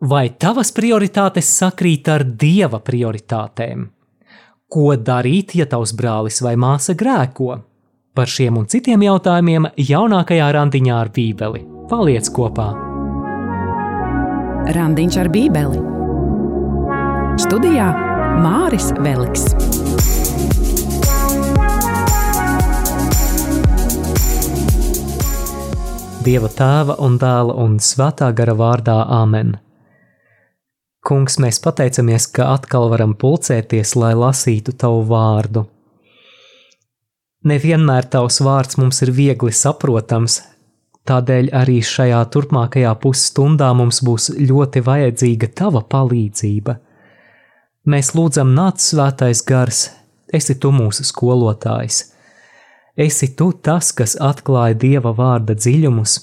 Vai tavas prioritātes sakrīt ar dieva prioritātēm? Ko darīt, ja tavs brālis vai māsa grēko? Par šiem un citiem jautājumiem jaunākajā randiņā ar Bībeli. Paliec kopā! Randiņš ar Bībeli Studijā Māris Veliks. Dieva tēva un dēla un svētā gara vārdā Āmen. Kungs, mēs pateicamies, ka atkal varam pulcēties, lai lasītu tavu vārdu. Nevienmēr tavs vārds mums ir viegli saprotams, tādēļ arī šajā turpmākajā pusstundā mums būs ļoti vajadzīga tava palīdzība. Mēs lūdzam, nāc svētais gars, esi tu mūsu skolotājs Esi tu tas, kas atklāja dieva vārda dziļumus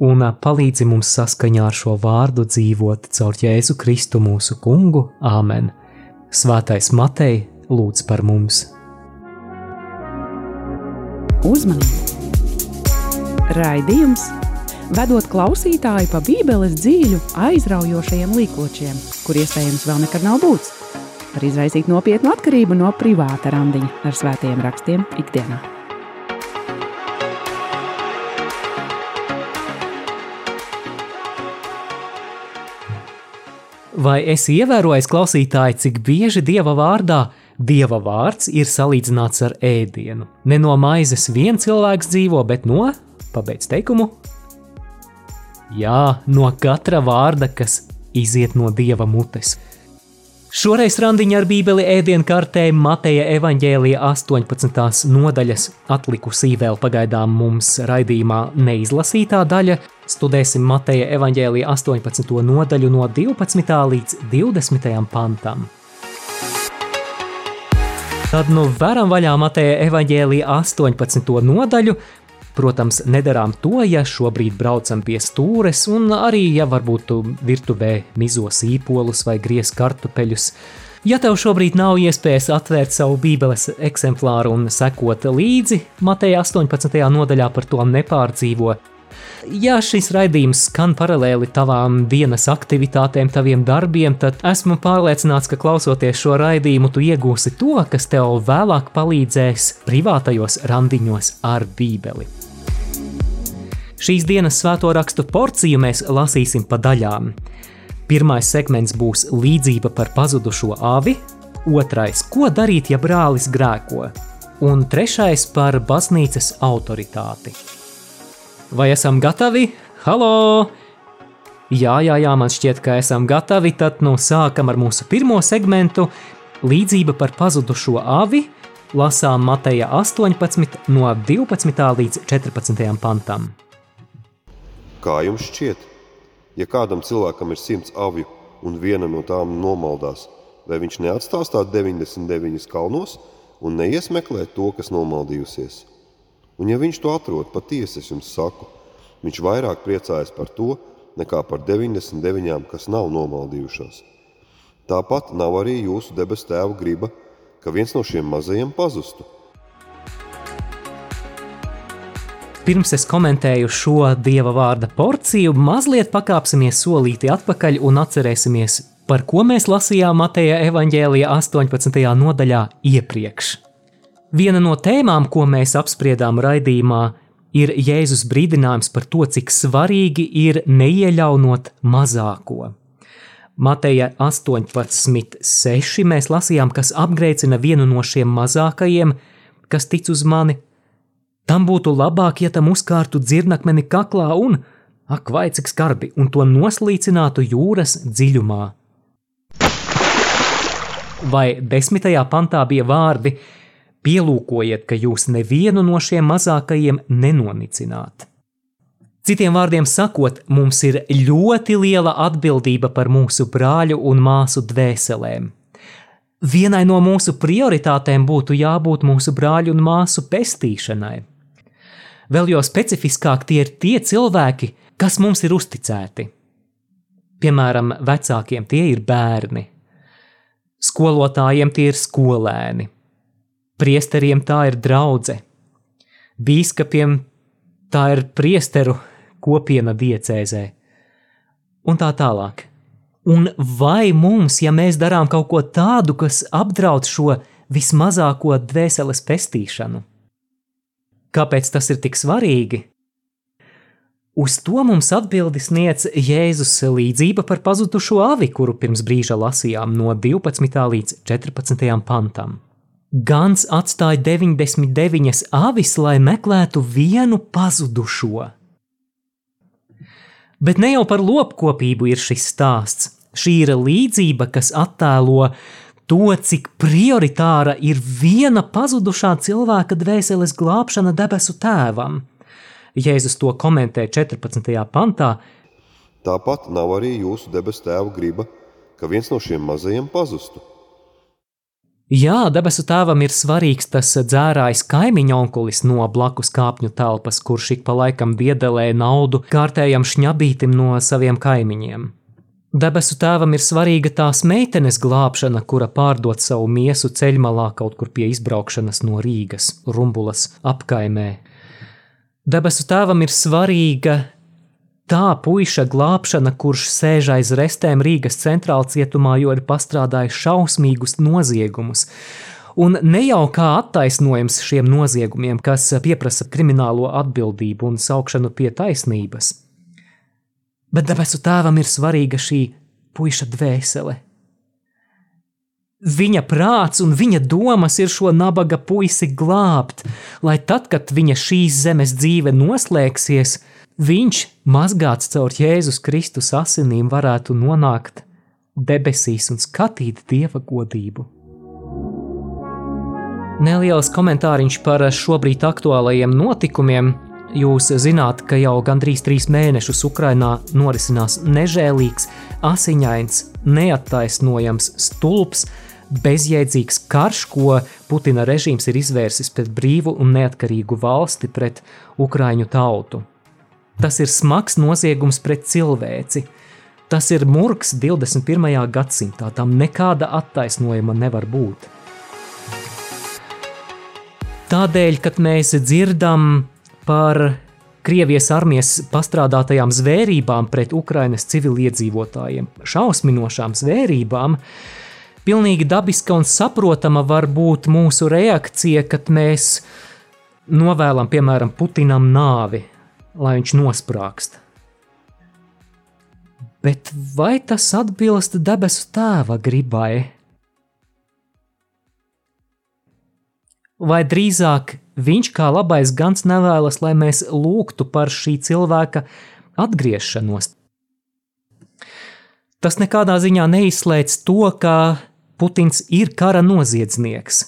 un palīdzi mums saskaņā ar šo vārdu dzīvot caur Jēzu Kristu mūsu kungu. Āmen! Svētais Matei lūdz par mums! Uzmanību! Raidījums! Vedot klausītāju pa Bībeles dzīļu, aizraujošajiem līkločiem, kur iespējams vēl nekad nav būts, var izraisīt nopietnu atkarību no privāta randiņa ar svētajiem rakstiem ikdienā. Vai esi ievērojis, klausītāji, cik bieži dieva vārdā dieva vārds ir salīdzināts ar ēdienu? Ne no maizes viens cilvēks dzīvo, bet no, pabeidz teikumu, jā, no katra vārda, kas iziet no dieva mutes. Šoreiz randiņa ar Bībeli ēdienkartē Mateja evaņģēlija 18. nodaļas atlikusī vēl pagaidām mums raidījumā neizlasītā daļa. Studēsim Mateja evaņģēlija 18. nodaļu no 12. līdz 20. pantam. Tad nu varam vaļā Mateja evaņģēlija 18. nodaļu, Protams, nedarām to, ja šobrīd braucam pie stūres, un arī, ja varbūt virtuvē mizos īpolus vai griez kartupeļus. Ja tev šobrīd nav iespējas atvērt savu bībeles eksemplāru un sekot līdzi, Mateja 18. nodaļā par to nepārdzīvo. Ja šis raidījums skan paralēli tavām dienas aktivitātēm, taviem darbiem, tad esmu pārliecināts, ka klausoties šo raidījumu, tu iegūsi to, kas tev vēlāk palīdzēs privātajos randiņos ar Bībeli. Šīs dienas svēto rakstu porciju mēs lasīsim pa daļām. Pirmais segments būs līdzība par pazudušo avi, otrais - ko darīt, ja brālis grēko, un trešais par baznīcas autoritāti. Vai esam gatavi? Halo! Jā, jā, jā, man šķiet, ka esam gatavi. Tad nu sākam ar mūsu pirmo segmentu - līdzība par pazudušo avi. Lasām Mateja 18 no 12. līdz 14. pantam. Kā jums šķiet, ja kādam cilvēkam ir simts avju un viena no tām nomaldās, vai viņš neatstās tā 99 kalnos un neies meklēt to, kas nomaldījusies? Un ja viņš to atrod, patiesi es jums saku, viņš vairāk priecājas par to, nekā par 99, kas nav nomaldījušās. Tāpat nav arī jūsu debes tēva griba, ka viens no šiem mazajiem pazustu – Pirms es komentēju šo dieva vārda porciju, mazliet pakāpsimies solīti atpakaļ un atcerēsimies, par ko mēs lasījām Mateja evaņģēlija 18. nodaļā iepriekš. Viena no tēmām, ko mēs apspriedām raidījumā, ir Jēzus brīdinājums par to, cik svarīgi ir neiejaunot mazāko. Mateja 18.6. mēs lasījām, kas apgreicina vienu no šiem mazākajiem, kas tic uz mani, Tam būtu labāk, ja tam uzkārtu dzirnakmeni kaklā un, ak, vai cik skarbi, un to noslīcinātu jūras dziļumā. Vai desmitajā pantā bija vārdi: Pielūkojiet, ka jūs nevienu no šiem mazākajiem nenonicināt. Citiem vārdiem sakot, mums ir ļoti liela atbildība par mūsu brāļu un māsu dvēselēm. Vienai no mūsu prioritātēm būtu jābūt mūsu brāļu un māsu pestīšanai. Vēl jo specifiskāk tie ir tie cilvēki, kas mums ir uzticēti. Piemēram, vecākiem tie ir bērni, skolotājiem tie ir skolēni, priesteriem tā ir draudzene, bīskapiem tā ir priesteru kopiena diecēzē, un tā tālāk. Un vai mums, ja mēs darām kaut ko tādu, kas apdraud šo vismazāko dvēseles pestīšanu? Kāpēc tas ir tik svarīgi? Uz to mums atbildi sniedz Jēzus līdzība par pazudušo avi, kuru pirms brīža lasījām no 12. līdz 14. pantam. Gans atstāja 99 avis, lai meklētu vienu pazudušo. Bet ne jau par lopkopību ir šis stāsts. Šī ir līdzība, kas attēlo to, cik prioritāra ir viena pazudušā cilvēka dvēseles glābšana debesu tēvam. Jēzus to komentē 14. pantā. Tāpat nav arī jūsu debesu tēva griba, ka viens no šiem mazajiem pazustu. Jā, debesu tēvam ir svarīgs tas dzērājs kaimiņa onkulis no blakus kāpņu telpas, kurš ik pa laikam biedelē naudu kārtējam šņabītim no saviem kaimiņiem. Debesu tēvam ir svarīga tās meitenes glābšana, kura pārdot savu miesu ceļmalā kaut kur pie izbraukšanas no Rīgas, Rumbulas apkaimē. Debesu tēvam ir svarīga Tā puika glābšana, kurš sēž aiz restēm Rīgas centrāla cietumā, jo ir pastrādājis šausmīgus noziegumus. Un ne jau kā attaisnojums šiem noziegumiem, kas pieprasa kriminālo atbildību un saukšanu pie taisnības. Bet debesu tēvam ir svarīga šī puika dvēsele. Viņa prāts un viņa domas ir šo nabaga puisi glābt, lai tad, kad viņa šīs zemes dzīve noslēgsies, viņš, mazgāts caur Jēzus Kristus asinīm, varētu nonākt debesīs un skatīt dieva godību. Neliels komentāriņš par šobrīd aktuālajiem notikumiem. Jūs zināt, ka jau gandrīz trīs mēnešus Ukrainā norisinās nežēlīgs, asiņains, neattaisnojams, stulbs, bezjēdzīgs karš, ko Putina režīms ir izvērsis pret brīvu un neatkarīgu valsti, pret Ukraiņu tautu. Tas ir smags noziegums pret cilvēci. Tas ir murgs 21. gadsimtā, tam nekāda attaisnojuma nevar būt. Tādēļ, kad mēs dzirdam par Krievijas armijas pastrādātajām zvērībām pret Ukrainas civiliedzīvotājiem, šausminošām zvērībām, pilnīgi dabiska un saprotama var būt mūsu reakcija, kad mēs novēlam, piemēram, Putinam nāvi lai viņš nosprāgst. Bet vai tas atbilst debesu tēva gribai? Vai drīzāk viņš kā labais gans nevēlas, lai mēs lūgtu par šī cilvēka atgriešanos? Tas nekādā ziņā neizslēdz to, ka Putins ir kara noziedznieks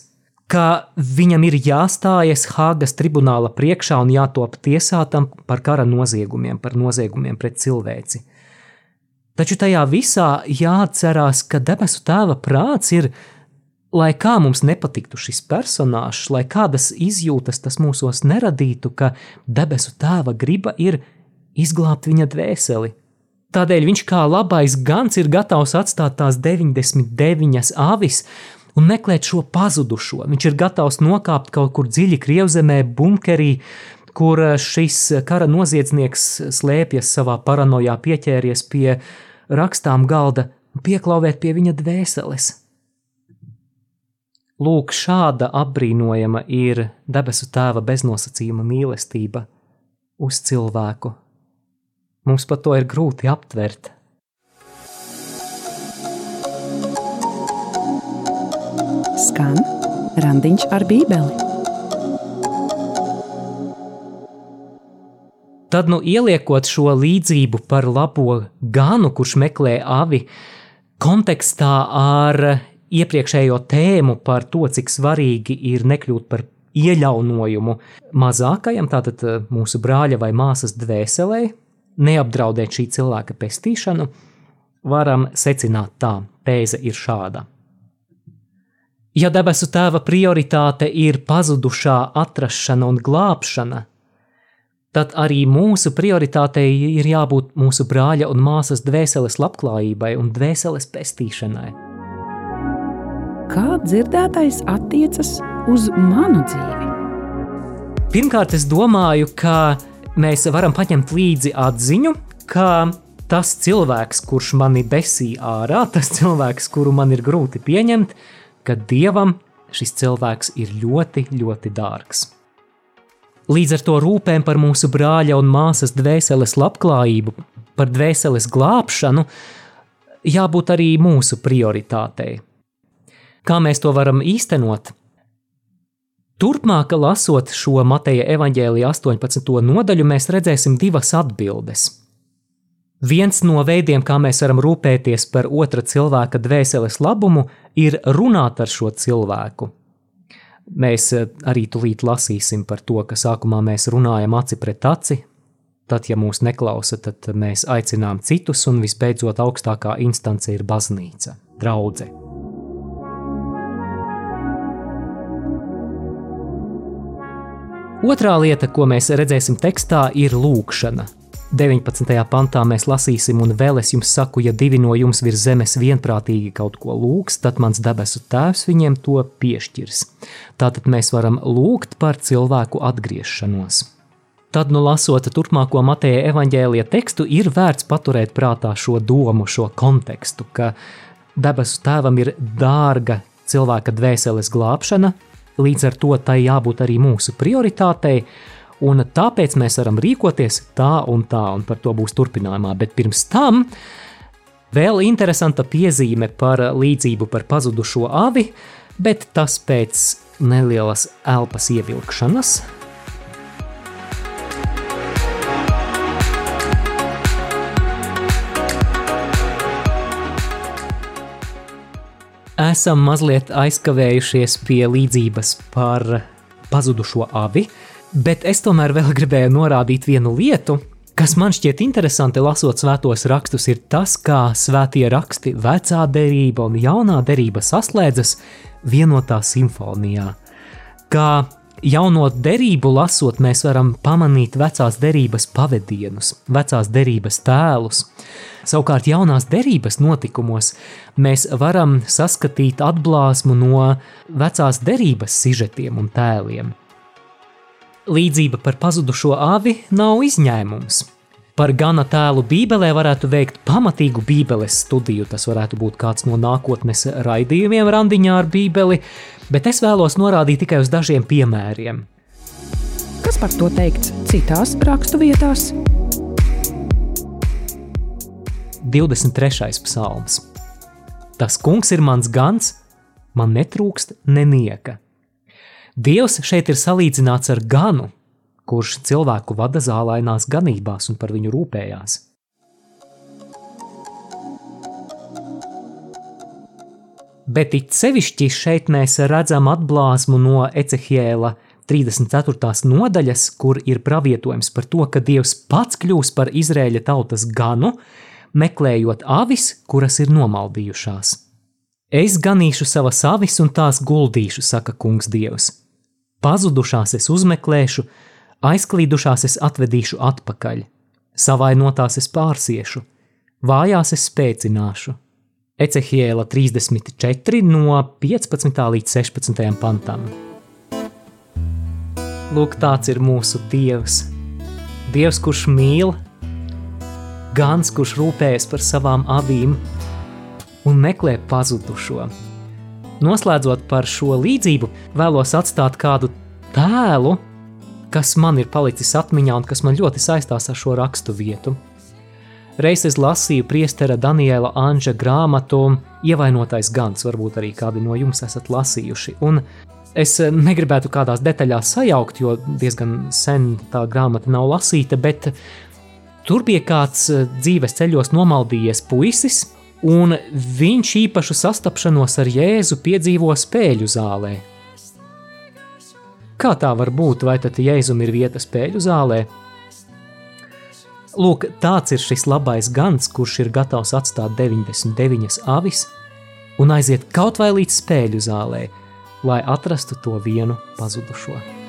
ka viņam ir jāstājas Hāgas tribunāla priekšā un jātop tiesātam par kara noziegumiem, par noziegumiem pret cilvēci. Taču tajā visā jāatcerās, ka debesu tēva prāts ir, lai kā mums nepatiktu šis personāžs, lai kādas izjūtas tas mūsos neradītu, ka debesu tēva griba ir izglābt viņa dvēseli. Tādēļ viņš kā labais gans ir gatavs atstāt tās 99 avis, un meklēt šo pazudušo. Viņš ir gatavs nokāpt kaut kur dziļi Krievzemē, bunkerī, kur šis kara noziedznieks slēpjas savā paranojā, pieķēries pie rakstām galda un pieklauvēt pie viņa dvēseles. Lūk, šāda apbrīnojama ir debesu tēva beznosacījuma mīlestība uz cilvēku. Mums par to ir grūti aptvert. Skan Randiņš ar Bībeli. Tad, nu, ieliekot šo līdzību par labo ganu, kurš meklē avi, kontekstā ar iepriekšējo tēmu par to, cik svarīgi ir nekļūt par ieļaunojumu mazākajam, tātad eh, mūsu brāļa vai māsas dvēselē, neapdraudēt šī cilvēka pestīšanu, varam secināt tā, tēze ir šāda. Ja debesu tēva prioritāte ir pazudušā atrašana un glābšana, tad arī mūsu prioritātei ir jābūt mūsu brāļa un māsas dvēseles labklājībai un dvēseles pestīšanai. Kā dzirdētais attiecas uz manu dzīvi? Pirmkārt, es domāju, ka mēs varam paņemt līdzi atziņu, ka tas cilvēks, kurš mani besī ārā, tas cilvēks, kuru man ir grūti pieņemt, ka Dievam šis cilvēks ir ļoti, ļoti dārgs. Līdz ar to rūpēm par mūsu brāļa un māsas dvēseles labklājību, par dvēseles glābšanu, jābūt arī mūsu prioritātei. Kā mēs to varam īstenot? Turpmāk, lasot šo Mateja evaņģēlija 18. nodaļu, mēs redzēsim divas atbildes. Viens no veidiem, kā mēs varam rūpēties par otra cilvēka dvēseles labumu, ir runāt ar šo cilvēku. Mēs eh, arī tulīt lasīsim par to, ka sākumā mēs runājam aci pret aci, tad, ja mūs neklausa, tad mēs aicinām citus, un visbeidzot augstākā instance ir baznīca, draudzene. Otrā lieta, ko mēs redzēsim tekstā, ir lūkšana. 19. pantā mēs lasīsim, un vēl es jums saku, ja divi no jums virs zemes vienprātīgi kaut ko lūgs, tad mans debesu tēvs viņiem to piešķirs. Tātad mēs varam lūgt par cilvēku atgriešanos. Tad, nu lasot turpmāko Mateja evaņģēlija tekstu, ir vērts paturēt prātā šo domu, šo kontekstu, ka debesu tēvam ir dārga cilvēka dvēseles glābšana, Līdz ar to tai jābūt arī mūsu prioritātei, un tāpēc mēs varam rīkoties tā un tā, un par to būs turpinājumā. Bet pirms tam vēl interesanta piezīme par līdzību par pazudušo avi, bet tas pēc nelielas elpas ievilkšanas. esam mazliet aizkavējušies pie līdzības par pazudušo avi, bet es tomēr vēl gribēju norādīt vienu lietu, kas man šķiet interesanti lasot svētos rakstus, ir tas, kā svētie raksti, vecā derība un jaunā derība saslēdzas vienotā simfonijā. Kā jauno derību lasot, mēs varam pamanīt vecās derības pavadienus, vecās derības tēlus. Savukārt jaunās derības notikumos mēs varam saskatīt atblāsmu no vecās derības sižetiem un tēliem. Līdzība par pazudušo avi nav izņēmums. Par gana tēlu Bībelē varētu veikt pamatīgu Bībeles studiju. Tas varētu būt kāds no nākotnes raidījumiem randiņā ar Bībeli, bet es vēlos norādīt tikai uz dažiem piemēriem. Kas par to teikts citās raksturvietās? 23. psalms. Tas kungs ir mans gans, man netrūkst nenieka. Dievs šeit ir salīdzināts ar ganu, kurš cilvēku vada zālainās ganībās un par viņu rūpējās. Bet it sevišķi šeit mēs redzam atblāzmu no Ecehiela 34. nodaļas, kur ir pravietojums par to, ka Dievs pats kļūs par Izrēļa tautas ganu, meklējot avis, kuras ir nomaldījušās. Es ganīšu savas avis un tās guldīšu, saka kungs Dievs. Pazudušās es uzmeklēšu, aizklīdušās es atvedīšu atpakaļ, savainotās es pārsiešu, vājās es spēcināšu. Ecehiela 34 no 15. līdz 16. pantam. Lūk, tāds ir mūsu Dievs. Dievs, kurš mīl, gans, kurš rūpējas par savām avīm un meklē pazudušo. Noslēdzot par šo līdzību, vēlos atstāt kādu tēlu, kas man ir palicis atmiņā un kas man ļoti saistās ar šo rakstu vietu. Reiz es lasīju priestera Daniela Anža grāmatu Ievainotais gans, varbūt arī kādi no jums esat lasījuši. Un es negribētu kādās detaļās sajaukt, jo diezgan sen tā grāmata nav lasīta, bet Tur bija kāds dzīves ceļos nomaldījies puisis, un viņš īpašu sastapšanos ar Jēzu piedzīvo spēļu zālē. Kā tā var būt, vai tad Jēzum ir vieta spēļu zālē? Lūk, tāds ir šis labais gans, kurš ir gatavs atstāt 99 avis un aiziet kaut vai līdz spēļu zālē, lai atrastu to vienu pazudušo.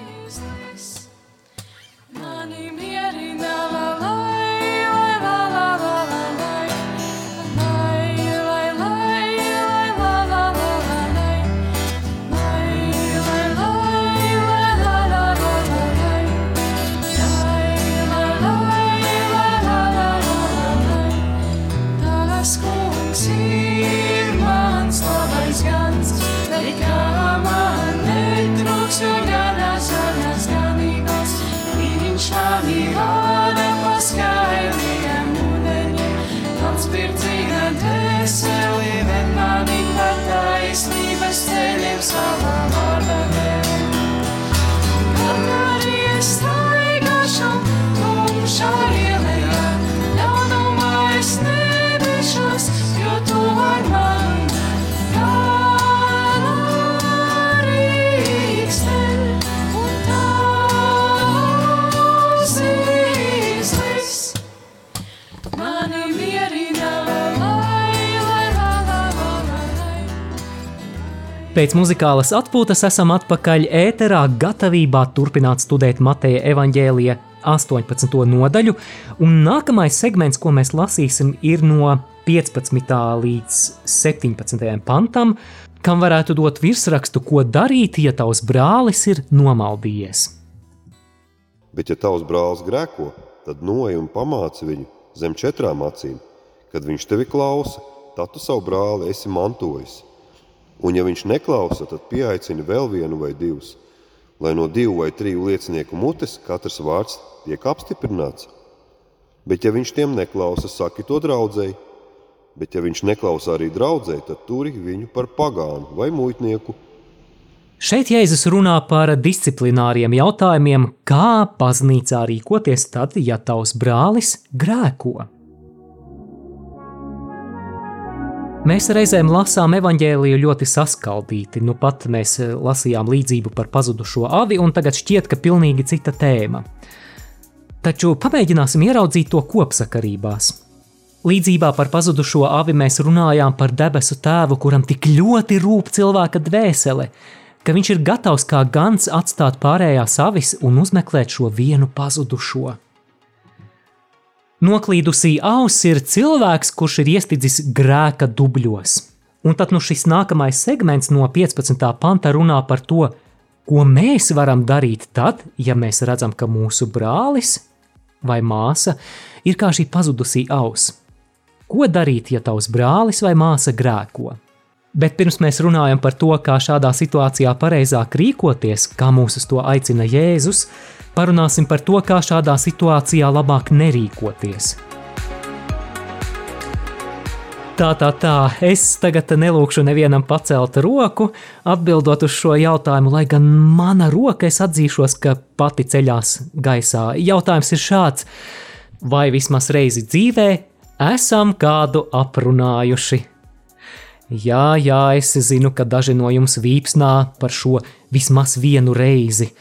Pēc muzikālas atpūtas esam atpakaļ ēterā, gatavībā turpināt studēt Mateja evaņģēlija 18. nodaļu, un nākamais segments, ko mēs lasīsim, ir no 15. līdz 17. pantam, kam varētu dot virsrakstu, ko darīt, ja tavs brālis ir nomaldījies. Bet, ja tavs brālis grēko, tad noej un pamāci viņu zem četrām acīm. Kad viņš tevi klausa, tad tu savu brāli esi mantojis. Un, ja viņš neklausa, tad pieaicini vēl vienu vai divus, lai no divu vai triju liecinieku mutes katrs vārds tiek apstiprināts. Bet, ja viņš tiem neklausa, saki to draudzēji. Bet, ja viņš neklausa arī draudzēji, tad turi viņu par pagānu vai muitnieku. Šeit Jēzus runā par disciplināriem jautājumiem, kā baznīcā rīkoties tad, ja tavs brālis grēko. Mēs reizēm lasām evaņģēliju ļoti saskaldīti. Nu pat mēs lasījām līdzību par pazudušo avi, un tagad šķiet, ka pilnīgi cita tēma. Taču pamēģināsim ieraudzīt to kopsakarībās. Līdzībā par pazudušo avi mēs runājām par debesu tēvu, kuram tik ļoti rūp cilvēka dvēsele, ka viņš ir gatavs kā gans atstāt pārējās avis un uzmeklēt šo vienu pazudušo. Noklīdusī auss ir cilvēks, kurš ir iestidzis grēka dubļos. Un tad nu šis nākamais segments no 15. panta runā par to, ko mēs varam darīt tad, ja mēs redzam, ka mūsu brālis vai māsa ir kā šī pazudusī auss. Ko darīt, ja tavs brālis vai māsa grēko? Bet pirms mēs runājam par to, kā šādā situācijā pareizāk rīkoties, kā mūs uz to aicina Jēzus, parunāsim par to, kā šādā situācijā labāk nerīkoties. Tā, tā, tā. Es tagad nelūkšu nevienam pacelt roku, atbildot uz šo jautājumu, lai gan mana roka es atzīšos, ka pati ceļās gaisā. Jautājums ir šāds: vai vismaz reizi dzīvē esam kādu aprunājuši? Jā, jā, es zinu, ka daži no jums vīpsnā par šo vismaz vienu reizi.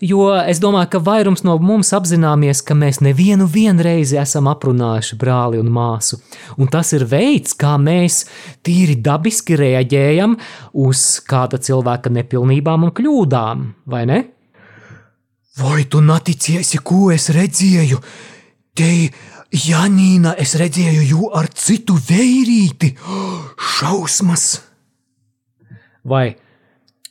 Jo es domāju, ka vairums no mums apzināmies, ka mēs nevienu reizi esam aprunājuši brāli un māsu. Un tas ir veids, kā mēs tīri dabiski reaģējam uz kāda cilvēka nepilnībām un kļūdām, vai ne? Vai tu neticies, ko es redzēju? Te Janīna, es redzēju jū ar citu vērīti. Šausmas! Vai,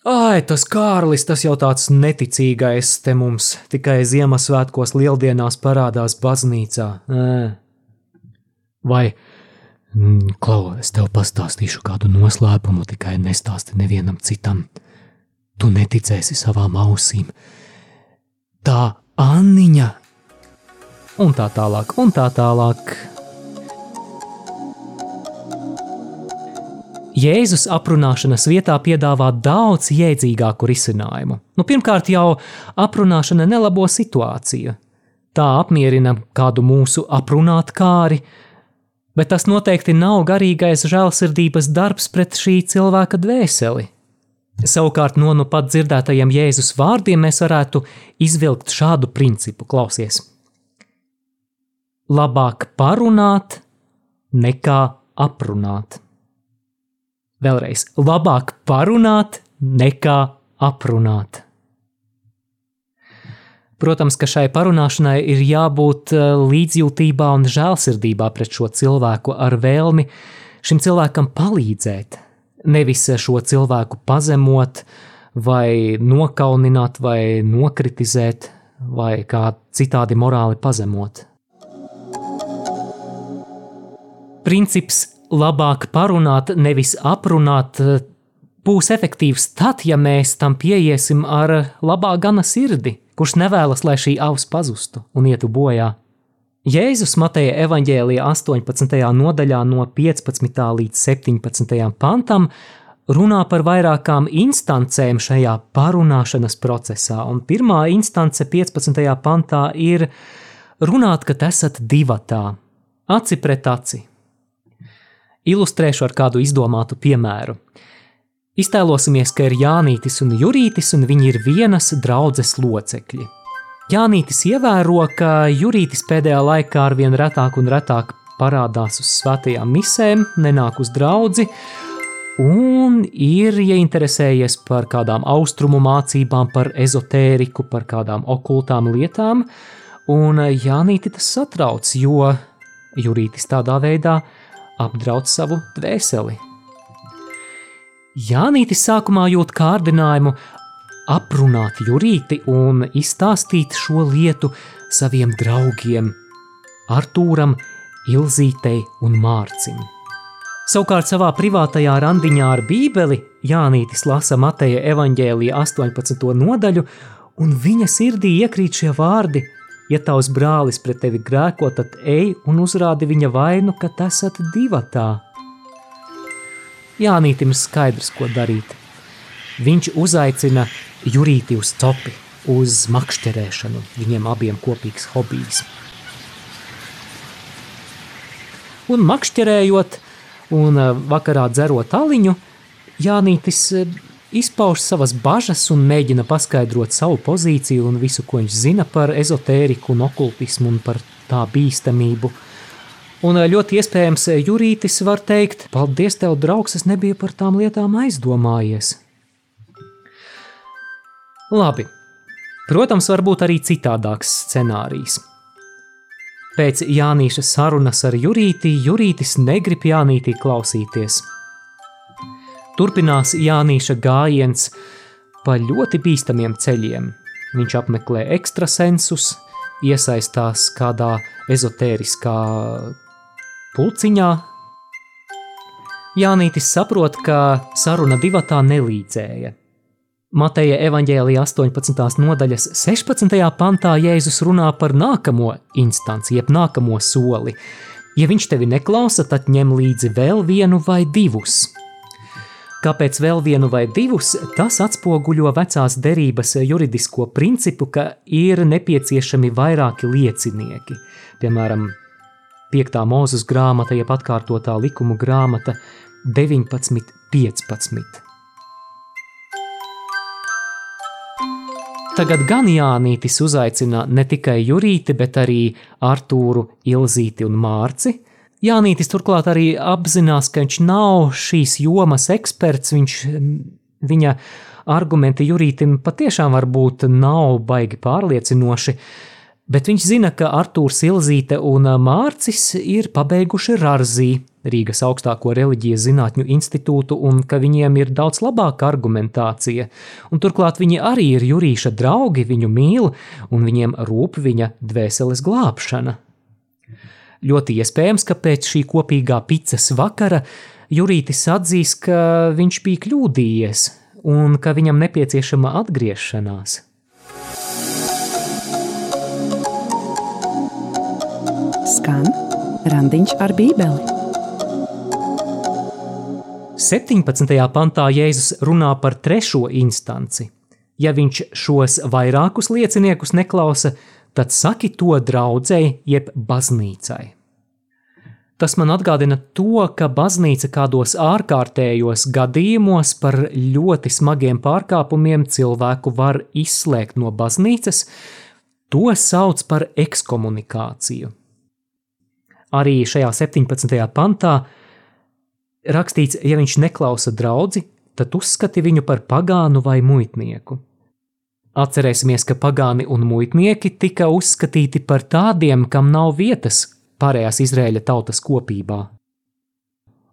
ai, tas Kārlis, tas jau tāds neticīgais te mums tikai Ziemassvētkos lieldienās parādās baznīcā. Vai, mm, Klau, es tev pastāstīšu kādu noslēpumu, tikai nestāsti nevienam citam. Tu neticēsi savām ausīm. Tā Anniņa un tā tālāk, un tā tālāk. Jēzus aprunāšanas vietā piedāvā daudz jēdzīgāku risinājumu. Nu, pirmkārt, jau aprunāšana nelabo situāciju. Tā apmierina kādu mūsu aprunāt kāri, bet tas noteikti nav garīgais žēlsirdības darbs pret šī cilvēka dvēseli. Savukārt, no nu pat dzirdētajiem Jēzus vārdiem mēs varētu izvilkt šādu principu: klausies, labāk parunāt nekā aprunāt. Vēlreiz, labāk parunāt nekā aprunāt. Protams, ka šai parunāšanai ir jābūt eh, līdzjūtībā un žēlsirdībā pret šo cilvēku ar vēlmi šim cilvēkam palīdzēt, nevis šo cilvēku pazemot, vai nokaunināt, vai nokritizēt, vai kā citādi morāli pazemot. Princips labāk parunāt, nevis aprunāt, būs efektīvs tad, ja mēs tam pieiesim ar labā gana sirdi, kurš nevēlas, lai šī avs pazustu un ietu bojā. Jēzus Mateja evaņģēlijā 18. nodaļā no 15. līdz 17. pantam runā par vairākām instancēm šajā parunāšanas procesā, un pirmā instance 15. pantā ir runāt, ka esat divatā, aci pret aci. Ilustrēšu ar kādu izdomātu piemēru. Iztēlosimies, ka ir Jānītis un Jurītis, un viņi ir vienas draudzes locekļi. Jānītis ievēro, ka Jurītis pēdējā laikā arvien retāk un retāk parādās uz svētajām misēm, nenāk uz draugu, un ir ieinteresējies par kādām austrumu mācībām, par ezotēriku, par kādām okultām lietām, un Jānīti tas satrauc, jo Jurītis tādā veidā apdraud savu dvēseli. Jānītis sākumā jūt kārdinājumu aprunāt Jurīti un izstāstīt šo lietu saviem draugiem Artūram, Ilzītei un Mārcim. Savukārt savā privātajā randiņā ar Bībeli Jānītis lasa Mateja evaņģēlija 18. nodaļu, un viņa sirdī iekrīt šie vārdi: Ja tavs brālis pret tevi grēko, tad ej un uzrādi viņa vainu, ka esat divatā. Jānītim skaidrs, ko darīt. Viņš uzaicina Jurīti uz topi, uz makšķerēšanu, viņiem abiem kopīgs hobijs. Un makšķerējot, un eh, vakarā dzerot aliņu, Jānītis eh, izpauž savas bažas un mēģina paskaidrot savu pozīciju un visu, ko viņš zina par ezotēriku un okultismu un par tā bīstamību. Un eh, ļoti iespējams, Jurītis var teikt, paldies tev, draugs, es nebiju par tām lietām aizdomājies. Labi, protams, var būt arī citādāks scenārijs. Pēc Jānīša sarunas ar Jurīti, Jurītis negrib Jānītī klausīties. Turpinās Jānīša gājiens pa ļoti bīstamiem ceļiem. Viņš apmeklē ekstrasensus, iesaistās kādā ezotēriskā pulciņā. Jānītis saprot, ka saruna divatā nelīdzēja. Mateja evaņģēlija 18. nodaļas 16. pantā Jēzus runā par nākamo instanci, jeb nākamo soli. Ja viņš tevi neklausa, tad ņem līdzi vēl vienu vai divus. Kāpēc vēl vienu vai divus? Tas atspoguļo vecās derības juridisko principu, ka ir nepieciešami vairāki liecinieki. Piemēram, 5. mūzes grāmata, jeb atkārtotā likumu grāmata 19.15. Tagad gan Jānītis uzaicina ne tikai Jurīti, bet arī Artūru, Ilzīti un Mārci. Jānītis turklāt arī apzinās, ka viņš nav šīs jomas eksperts, viņš, viņa argumenti Jurītim patiešām varbūt nav baigi pārliecinoši, bet viņš zina, ka Artūrs Ilzīte un Mārcis ir pabeiguši Rarzī, Rīgas augstāko reliģijas zinātņu institūtu, un ka viņiem ir daudz labāka argumentācija. Un turklāt viņi arī ir Jurīša draugi, viņu mīl, un viņiem rūp viņa dvēseles glābšana. Ļoti iespējams, ka pēc šī kopīgā picas vakara Jurītis atzīs, ka viņš bija kļūdījies un ka viņam nepieciešama atgriešanās. Skan randiņš ar bībeli. 17. pantā Jēzus runā par trešo instanci. Ja viņš šos vairākus lieciniekus neklausa, tad saki to draudzēji, jeb baznīcai. Tas man atgādina to, ka baznīca kādos ārkārtējos gadījumos par ļoti smagiem pārkāpumiem cilvēku var izslēgt no baznīcas, to sauc par ekskomunikāciju. Arī šajā 17. pantā rakstīts, ja viņš neklausa draugu, tad uzskati viņu par pagānu vai muitnieku. Atcerēsimies, ka pagāni un muitnieki tika uzskatīti par tādiem, kam nav vietas pārējās Izraēļa tautas kopībā.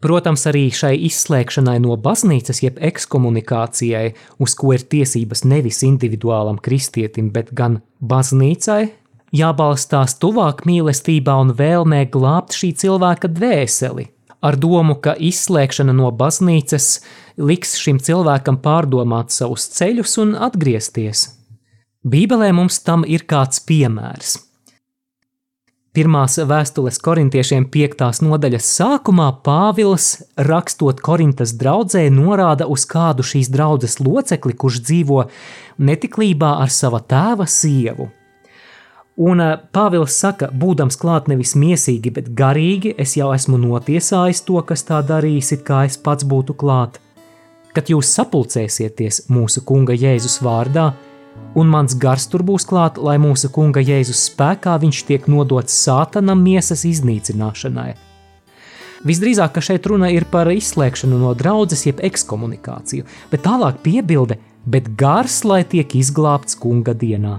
Protams, arī šai izslēgšanai no baznīcas, jeb ekskomunikācijai, uz ko ir tiesības nevis individuālam kristietim, bet gan baznīcai, jābalstās tuvāk mīlestībā un vēlmē glābt šī cilvēka dvēseli, ar domu, ka izslēgšana no baznīcas liks šim cilvēkam pārdomāt savus ceļus un atgriezties. Bībelē mums tam ir kāds piemērs. Pirmās vēstules korintiešiem 5. nodaļas sākumā Pāvils, rakstot Korintas draudzē, norāda uz kādu šīs draudzes locekli, kurš dzīvo netiklībā ar sava tēva sievu. Un eh, Pāvils saka, būdams klāt nevis miesīgi, bet garīgi, es jau esmu notiesājis to, kas tā darījis, it kā es pats būtu klāt. Kad jūs sapulcēsieties mūsu kunga Jēzus vārdā, un mans gars tur būs klāt, lai mūsu kunga Jēzus spēkā viņš tiek nodots sātanam miesas iznīcināšanai. Visdrīzāk, ka šeit runa ir par izslēgšanu no draudzes, jeb ekskomunikāciju, bet tālāk piebilde, bet gars, lai tiek izglābts kunga dienā.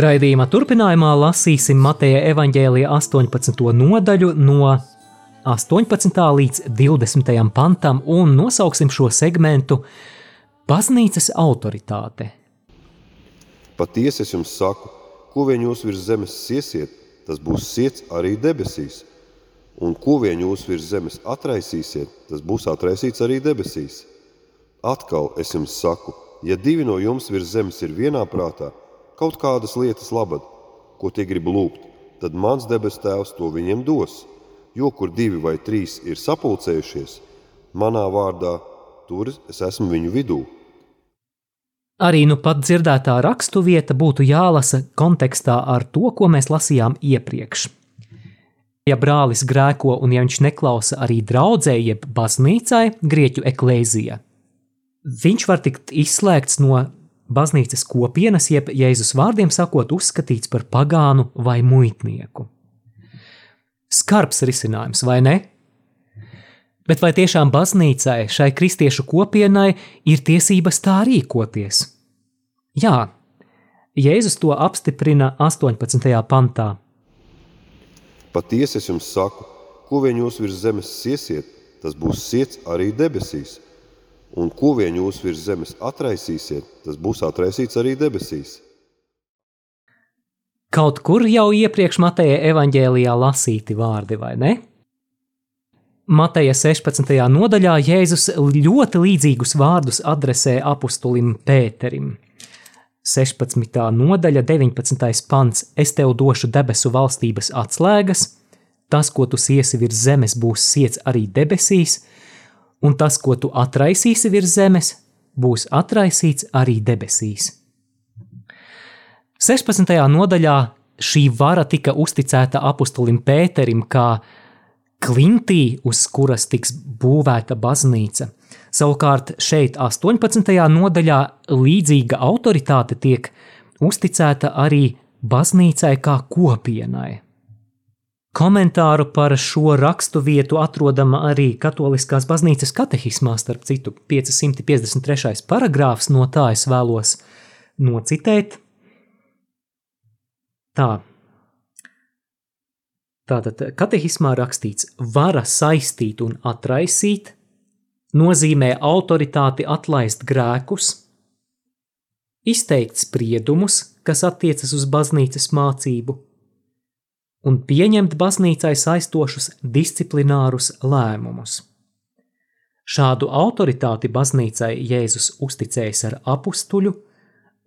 Raidījuma turpinājumā lasīsim Mateja evaņģēlija 18. nodaļu no 18. līdz 20. pantam un nosauksim šo segmentu Baznīcas autoritāte. Patiesi es jums saku, ko vien jūs virs zemes siesiet, tas būs siets arī debesīs. Un ko vien jūs virs zemes atraisīsiet, tas būs atraisīts arī debesīs. Atkal es jums saku, ja divi no jums virs zemes ir vienā prātā, kaut kādas lietas labad, ko tie grib lūgt, tad mans debes tēvs to viņiem dos. Jo kur divi vai trīs ir sapulcējušies, manā vārdā, tur es esmu viņu vidū. Arī nu pat dzirdētā rakstu vieta būtu jālasa kontekstā ar to, ko mēs lasījām iepriekš. Ja brālis grēko un ja viņš neklausa arī draudzē, jeb baznīcai, grieķu eklēzija, viņš var tikt izslēgts no baznīcas kopienas, jeb Jēzus vārdiem sakot, uzskatīts par pagānu vai muitnieku. Skarbs risinājums, vai ne? Bet vai tiešām baznīcai, šai kristiešu kopienai, ir tiesības tā rīkoties? Jā, Jēzus to apstiprina 18. pantā. Patiesi es jums saku, ko vien jūs virs zemes siesiet, tas būs siets arī debesīs. Un ko vien jūs virs zemes atraisīsiet, tas būs atraisīts arī debesīs. Kaut kur jau iepriekš Mateja evaņģēlijā lasīti vārdi, vai ne? Mateja 16. nodaļā Jēzus ļoti līdzīgus vārdus adresē apustulim Pēterim. 16. nodaļa, 19. pants: Es tev došu debesu valstības atslēgas, tas, ko tu siesi virs zemes, būs siets arī debesīs, un tas, ko tu atraisīsi virs zemes, būs atraisīts arī debesīs. 16. nodaļā šī vara tika uzticēta apustulim Pēterim kā klintī, uz kuras tiks būvēta baznīca. Savukārt šeit, 18. nodaļā, līdzīga autoritāte tiek uzticēta arī baznīcai kā kopienai. Komentāru par šo rakstu vietu atrodama arī Katoliskās baznīcas katehismā, starp citu, 553. paragrāfs no tā es vēlos nocitēt. Tā. Tātad katehismā rakstīts, vara saistīt un atraisīt, nozīmē autoritāti atlaist grēkus, izteikt spriedumus, kas attiecas uz baznīcas mācību, un pieņemt baznīcai saistošus disciplinārus lēmumus. Šādu autoritāti baznīcai Jēzus uzticējis ar apstuļu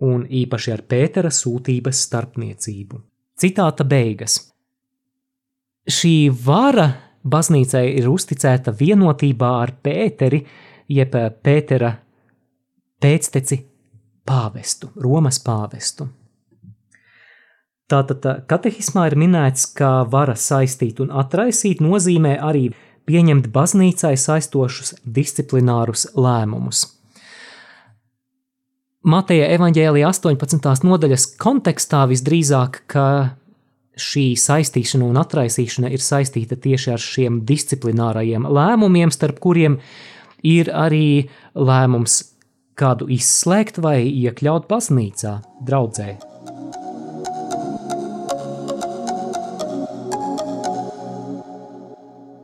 un īpaši ar Pētera sūtības starpniecību. Citāta beigas. Šī vara baznīcai ir uzticēta vienotībā ar Pēteri, jeb Pētera pēcteci pāvestu, Romas pāvestu. Tātad katehismā ir minēts, ka vara saistīt un atraisīt nozīmē arī pieņemt baznīcai saistošus disciplinārus lēmumus. Mateja evaņģēlija 18. nodaļas kontekstā visdrīzāk, ka šī saistīšana un atraisīšana ir saistīta tieši ar šiem disciplinārajiem lēmumiem, starp kuriem ir arī lēmums kādu izslēgt vai iekļaut baznīcā, draudzē.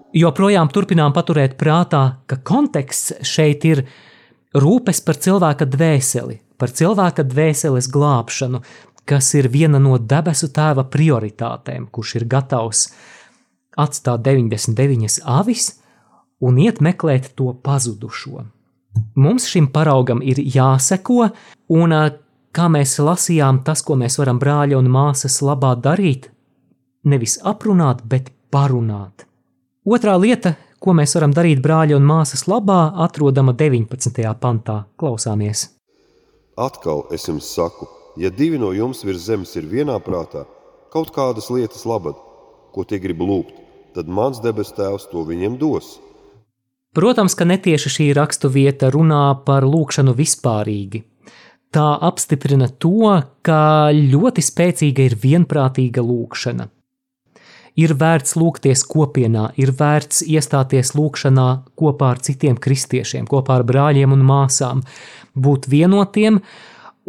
Joprojām turpinām paturēt prātā, ka konteksts šeit ir rūpes par cilvēka dvēseli, par cilvēka dvēseles glābšanu, kas ir viena no debesu tēva prioritātēm, kurš ir gatavs atstāt 99 avis un iet meklēt to pazudušo. Mums šim paraugam ir jāseko, un kā mēs lasījām, tas, ko mēs varam brāļa un māsas labā darīt, nevis aprunāt, bet parunāt. Otrā lieta, ko mēs varam darīt brāļa un māsas labā, atrodama 19. pantā. Klausāmies! Atkal es jums saku, ja divi no jums virs zemes ir vienā prātā, kaut kādas lietas labad, ko tie grib lūgt, tad mans debes tēvs to viņiem dos. Protams, ka netieši šī rakstu vieta runā par lūkšanu vispārīgi. Tā apstiprina to, ka ļoti spēcīga ir vienprātīga lūkšana. Ir vērts lūgties kopienā, ir vērts iestāties lūkšanā kopā ar citiem kristiešiem, kopā ar brāļiem un māsām, būt vienotiem,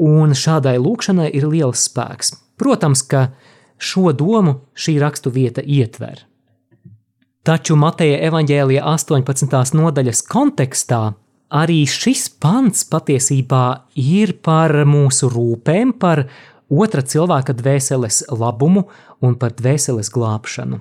un šādai lūkšanai ir liels spēks. Protams, ka šo domu šī rakstu vieta ietver. Taču Mateja evaņģēlija 18. nodaļas kontekstā arī šis pants patiesībā ir par mūsu rūpēm, par otra cilvēka dvēseles labumu un par dvēseles glābšanu.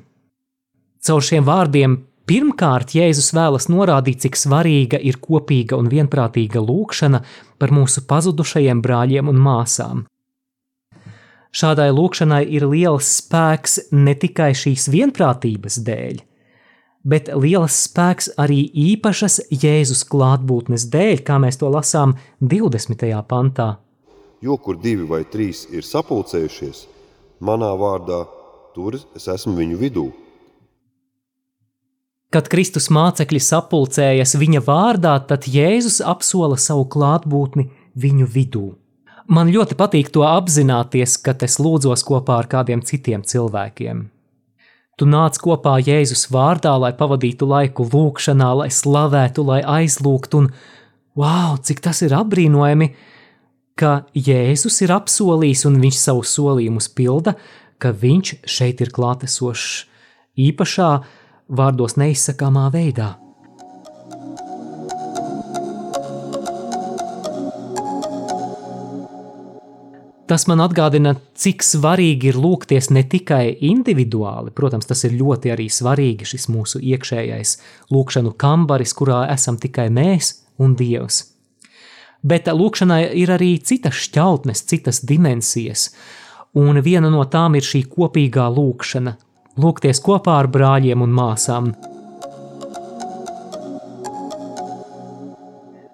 Caur šiem vārdiem pirmkārt Jēzus vēlas norādīt, cik svarīga ir kopīga un vienprātīga lūkšana par mūsu pazudušajiem brāļiem un māsām. Šādai lūkšanai ir liels spēks ne tikai šīs vienprātības dēļ, bet liels spēks arī īpašas Jēzus klātbūtnes dēļ, kā mēs to lasām 20. pantā. Jo kur divi vai trīs ir sapulcējušies, manā vārdā, tur es esmu viņu vidū. Kad Kristus mācekļi sapulcējas viņa vārdā, tad Jēzus apsola savu klātbūtni viņu vidū. Man ļoti patīk to apzināties, kad es lūdzos kopā ar kādiem citiem cilvēkiem. Tu nāc kopā Jēzus vārdā, lai pavadītu laiku lūkšanā, lai slavētu, lai aizlūgtu, un wow, cik tas ir apbrīnojami, ka Jēzus ir apsolījis un viņš savu solījumus pilda, ka viņš šeit ir klātesošs īpašā, vārdos neizsakāmā veidā. Tas man atgādina, cik svarīgi ir lūgties ne tikai individuāli, protams, tas ir ļoti arī svarīgi, šis mūsu iekšējais lūkšanu kambaris, kurā esam tikai mēs un Dievs. Bet lūkšanai ir arī citas šķautnes, citas dimensijas, un viena no tām ir šī kopīgā lūkšana, lūgties kopā ar brāļiem un māsām.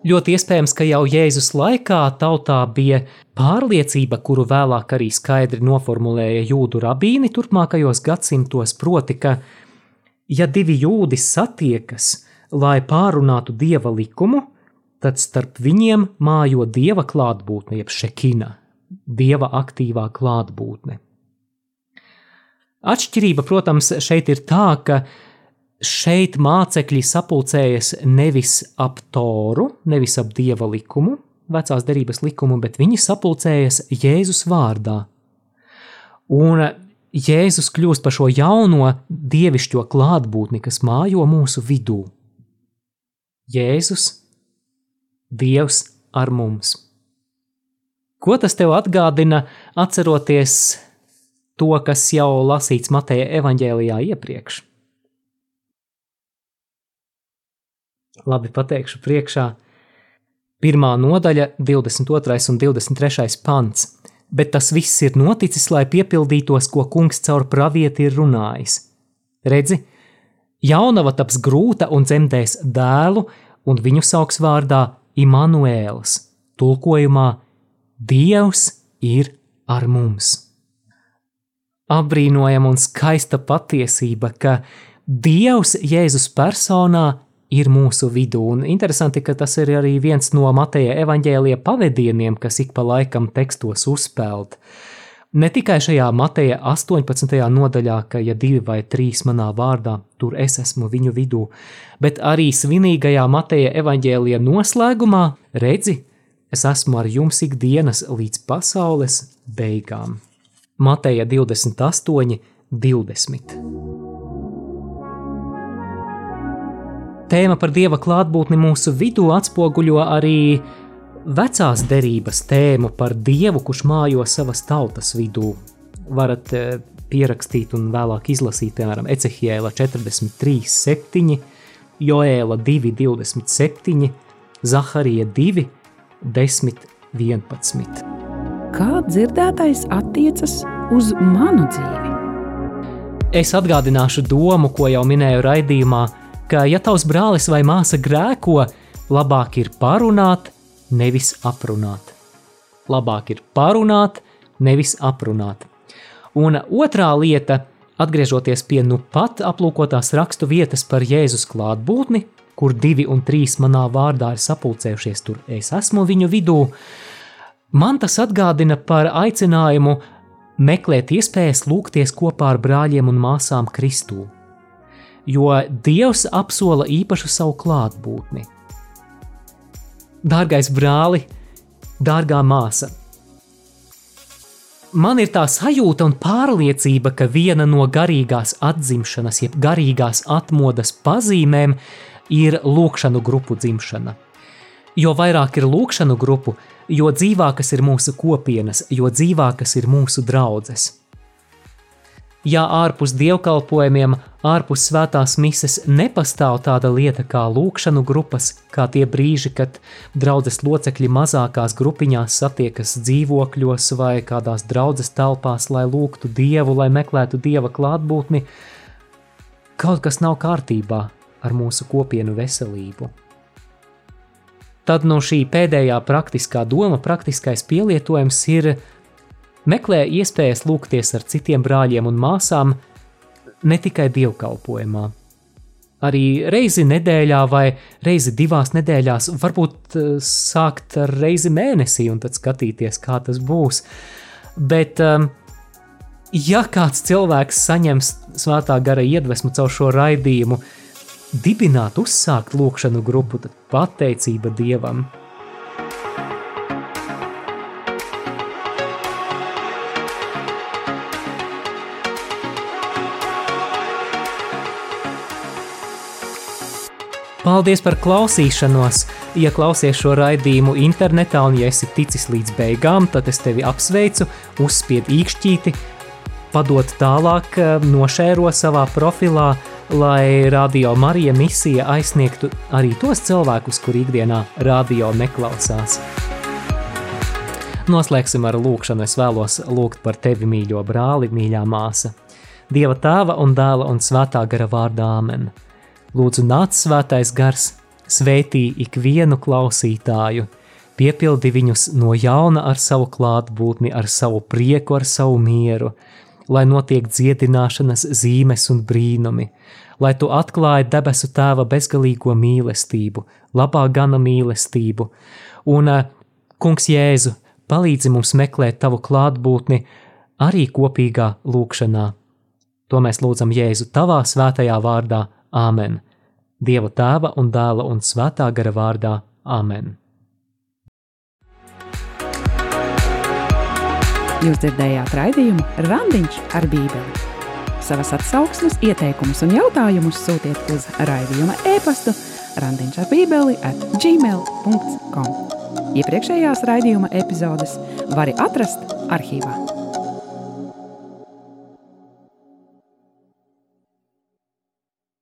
Ļoti iespējams, ka jau Jēzus laikā tautā bija pārliecība, kuru vēlāk arī skaidri noformulēja jūdu rabīni turpmākajos gadsimtos, proti, ka, ja divi jūdi satiekas, lai pārunātu dieva likumu, tad starp viņiem mājo dieva klātbūtne, jeb šekina, dieva aktīvā klātbūtne. Atšķirība, protams, šeit ir tā, ka šeit mācekļi sapulcējas nevis ap toru, nevis ap dieva likumu, vecās derības likumu, bet viņi sapulcējas Jēzus vārdā. Un Jēzus kļūst par šo jauno dievišķo klātbūtni, kas mājo mūsu vidū. Jēzus, Dievs ar mums. Ko tas tev atgādina, atceroties to, kas jau lasīts Mateja evaņģēlijā iepriekš? Labi, pateikšu priekšā. Pirmā nodaļa, 22. un 23. pants. Bet tas viss ir noticis, lai piepildītos, ko kungs caur pravieti ir runājis. Redzi, jaunava taps grūta un dzemdēs dēlu, un viņu sauks vārdā Immanuēls, tulkojumā Dievs ir ar mums. Apbrīnojama un skaista patiesība, ka Dievs Jēzus personā ir mūsu vidū. Un interesanti, ka tas ir arī viens no Mateja evaņģēlija pavadieniem, kas ik pa laikam tekstos uzpeld. Ne tikai šajā Mateja 18. nodaļā, ka ja divi vai trīs manā vārdā, tur es esmu viņu vidū, bet arī svinīgajā Mateja evaņģēlija noslēgumā redzi, es esmu ar jums ikdienas līdz pasaules beigām. Mateja 28, 20. Tēma par dieva klātbūtni mūsu vidū atspoguļo arī vecās derības tēmu par dievu, kurš mājo savas tautas vidū. Varat eh, pierakstīt un vēlāk izlasīt, piemēram, Ecehiela 43, 7, Joēla 2, 27, Zaharija 2, 10, 11. Kā dzirdētais attiecas uz manu dzīvi? Es atgādināšu domu, ko jau minēju raidījumā, ka, ja tavs brālis vai māsa grēko, labāk ir parunāt, nevis aprunāt. Labāk ir parunāt, nevis aprunāt. Un otrā lieta, atgriežoties pie nu pat aplūkotās rakstu vietas par Jēzus klātbūtni, kur divi un trīs manā vārdā ir sapulcējušies, tur es esmu viņu vidū, man tas atgādina par aicinājumu meklēt iespējas lūgties kopā ar brāļiem un māsām Kristū jo Dievs apsola īpašu savu klātbūtni. Dārgais brāli, dārgā māsa, man ir tā sajūta un pārliecība, ka viena no garīgās atzimšanas, jeb garīgās atmodas pazīmēm ir lūkšanu grupu dzimšana. Jo vairāk ir lūkšanu grupu, jo dzīvākas ir mūsu kopienas, jo dzīvākas ir mūsu draudzes ja ārpus dievkalpojumiem, ārpus svētās mises nepastāv tāda lieta kā lūkšanu grupas, kā tie brīži, kad draudzes locekļi mazākās grupiņās satiekas dzīvokļos vai kādās draudzes telpās, lai lūgtu dievu, lai meklētu dieva klātbūtni, kaut kas nav kārtībā ar mūsu kopienu veselību. Tad no šī pēdējā praktiskā doma, praktiskais pielietojums ir meklē iespējas lūgties ar citiem brāļiem un māsām ne tikai dievkalpojumā. Arī reizi nedēļā vai reizi divās nedēļās, varbūt eh, sākt ar reizi mēnesī un tad skatīties, kā tas būs. Bet, um, ja kāds cilvēks saņems svētā gara iedvesmu caur šo raidījumu, dibināt, uzsākt lūkšanu grupu, tad pateicība Dievam – Paldies par klausīšanos! Ja klausies šo raidījumu internetā un ja esi ticis līdz beigām, tad es tevi apsveicu, uzspied īkšķīti, padot tālāk, eh, nošēro savā profilā, lai radio Marija misija aizsniegtu arī tos cilvēkus, kur ikdienā radio neklausās. Noslēgsim ar lūkšanu. Es vēlos lūgt par tevi, mīļo brāli, mīļā māsa. Dieva tēva un dēla un svētā gara vārdā Āmen. Lūdzu, nāc svētais gars, svētī ikvienu klausītāju, piepildi viņus no jauna ar savu klātbūtni, ar savu prieku, ar savu mieru, lai notiek dziedināšanas zīmes un brīnumi, lai tu atklāji debesu tēva bezgalīgo mīlestību, labā gana mīlestību, un, eh, Kungs Jēzu, palīdzi mums meklēt tavu klātbūtni arī kopīgā lūkšanā. To mēs lūdzam Jēzu tavā svētajā vārdā. Āmen! Dieva tēva un dēla un svētā gara vārdā Āmen! Jūs dzirdējāt raidījumu Randiņš ar Bībeli. Savas atsauksmes, ieteikumus un jautājumus sūtiet uz raidījuma e-pastu randiņš ar bībeli at gmail.com. Iepriekšējās raidījuma epizodes var atrast arhīvā.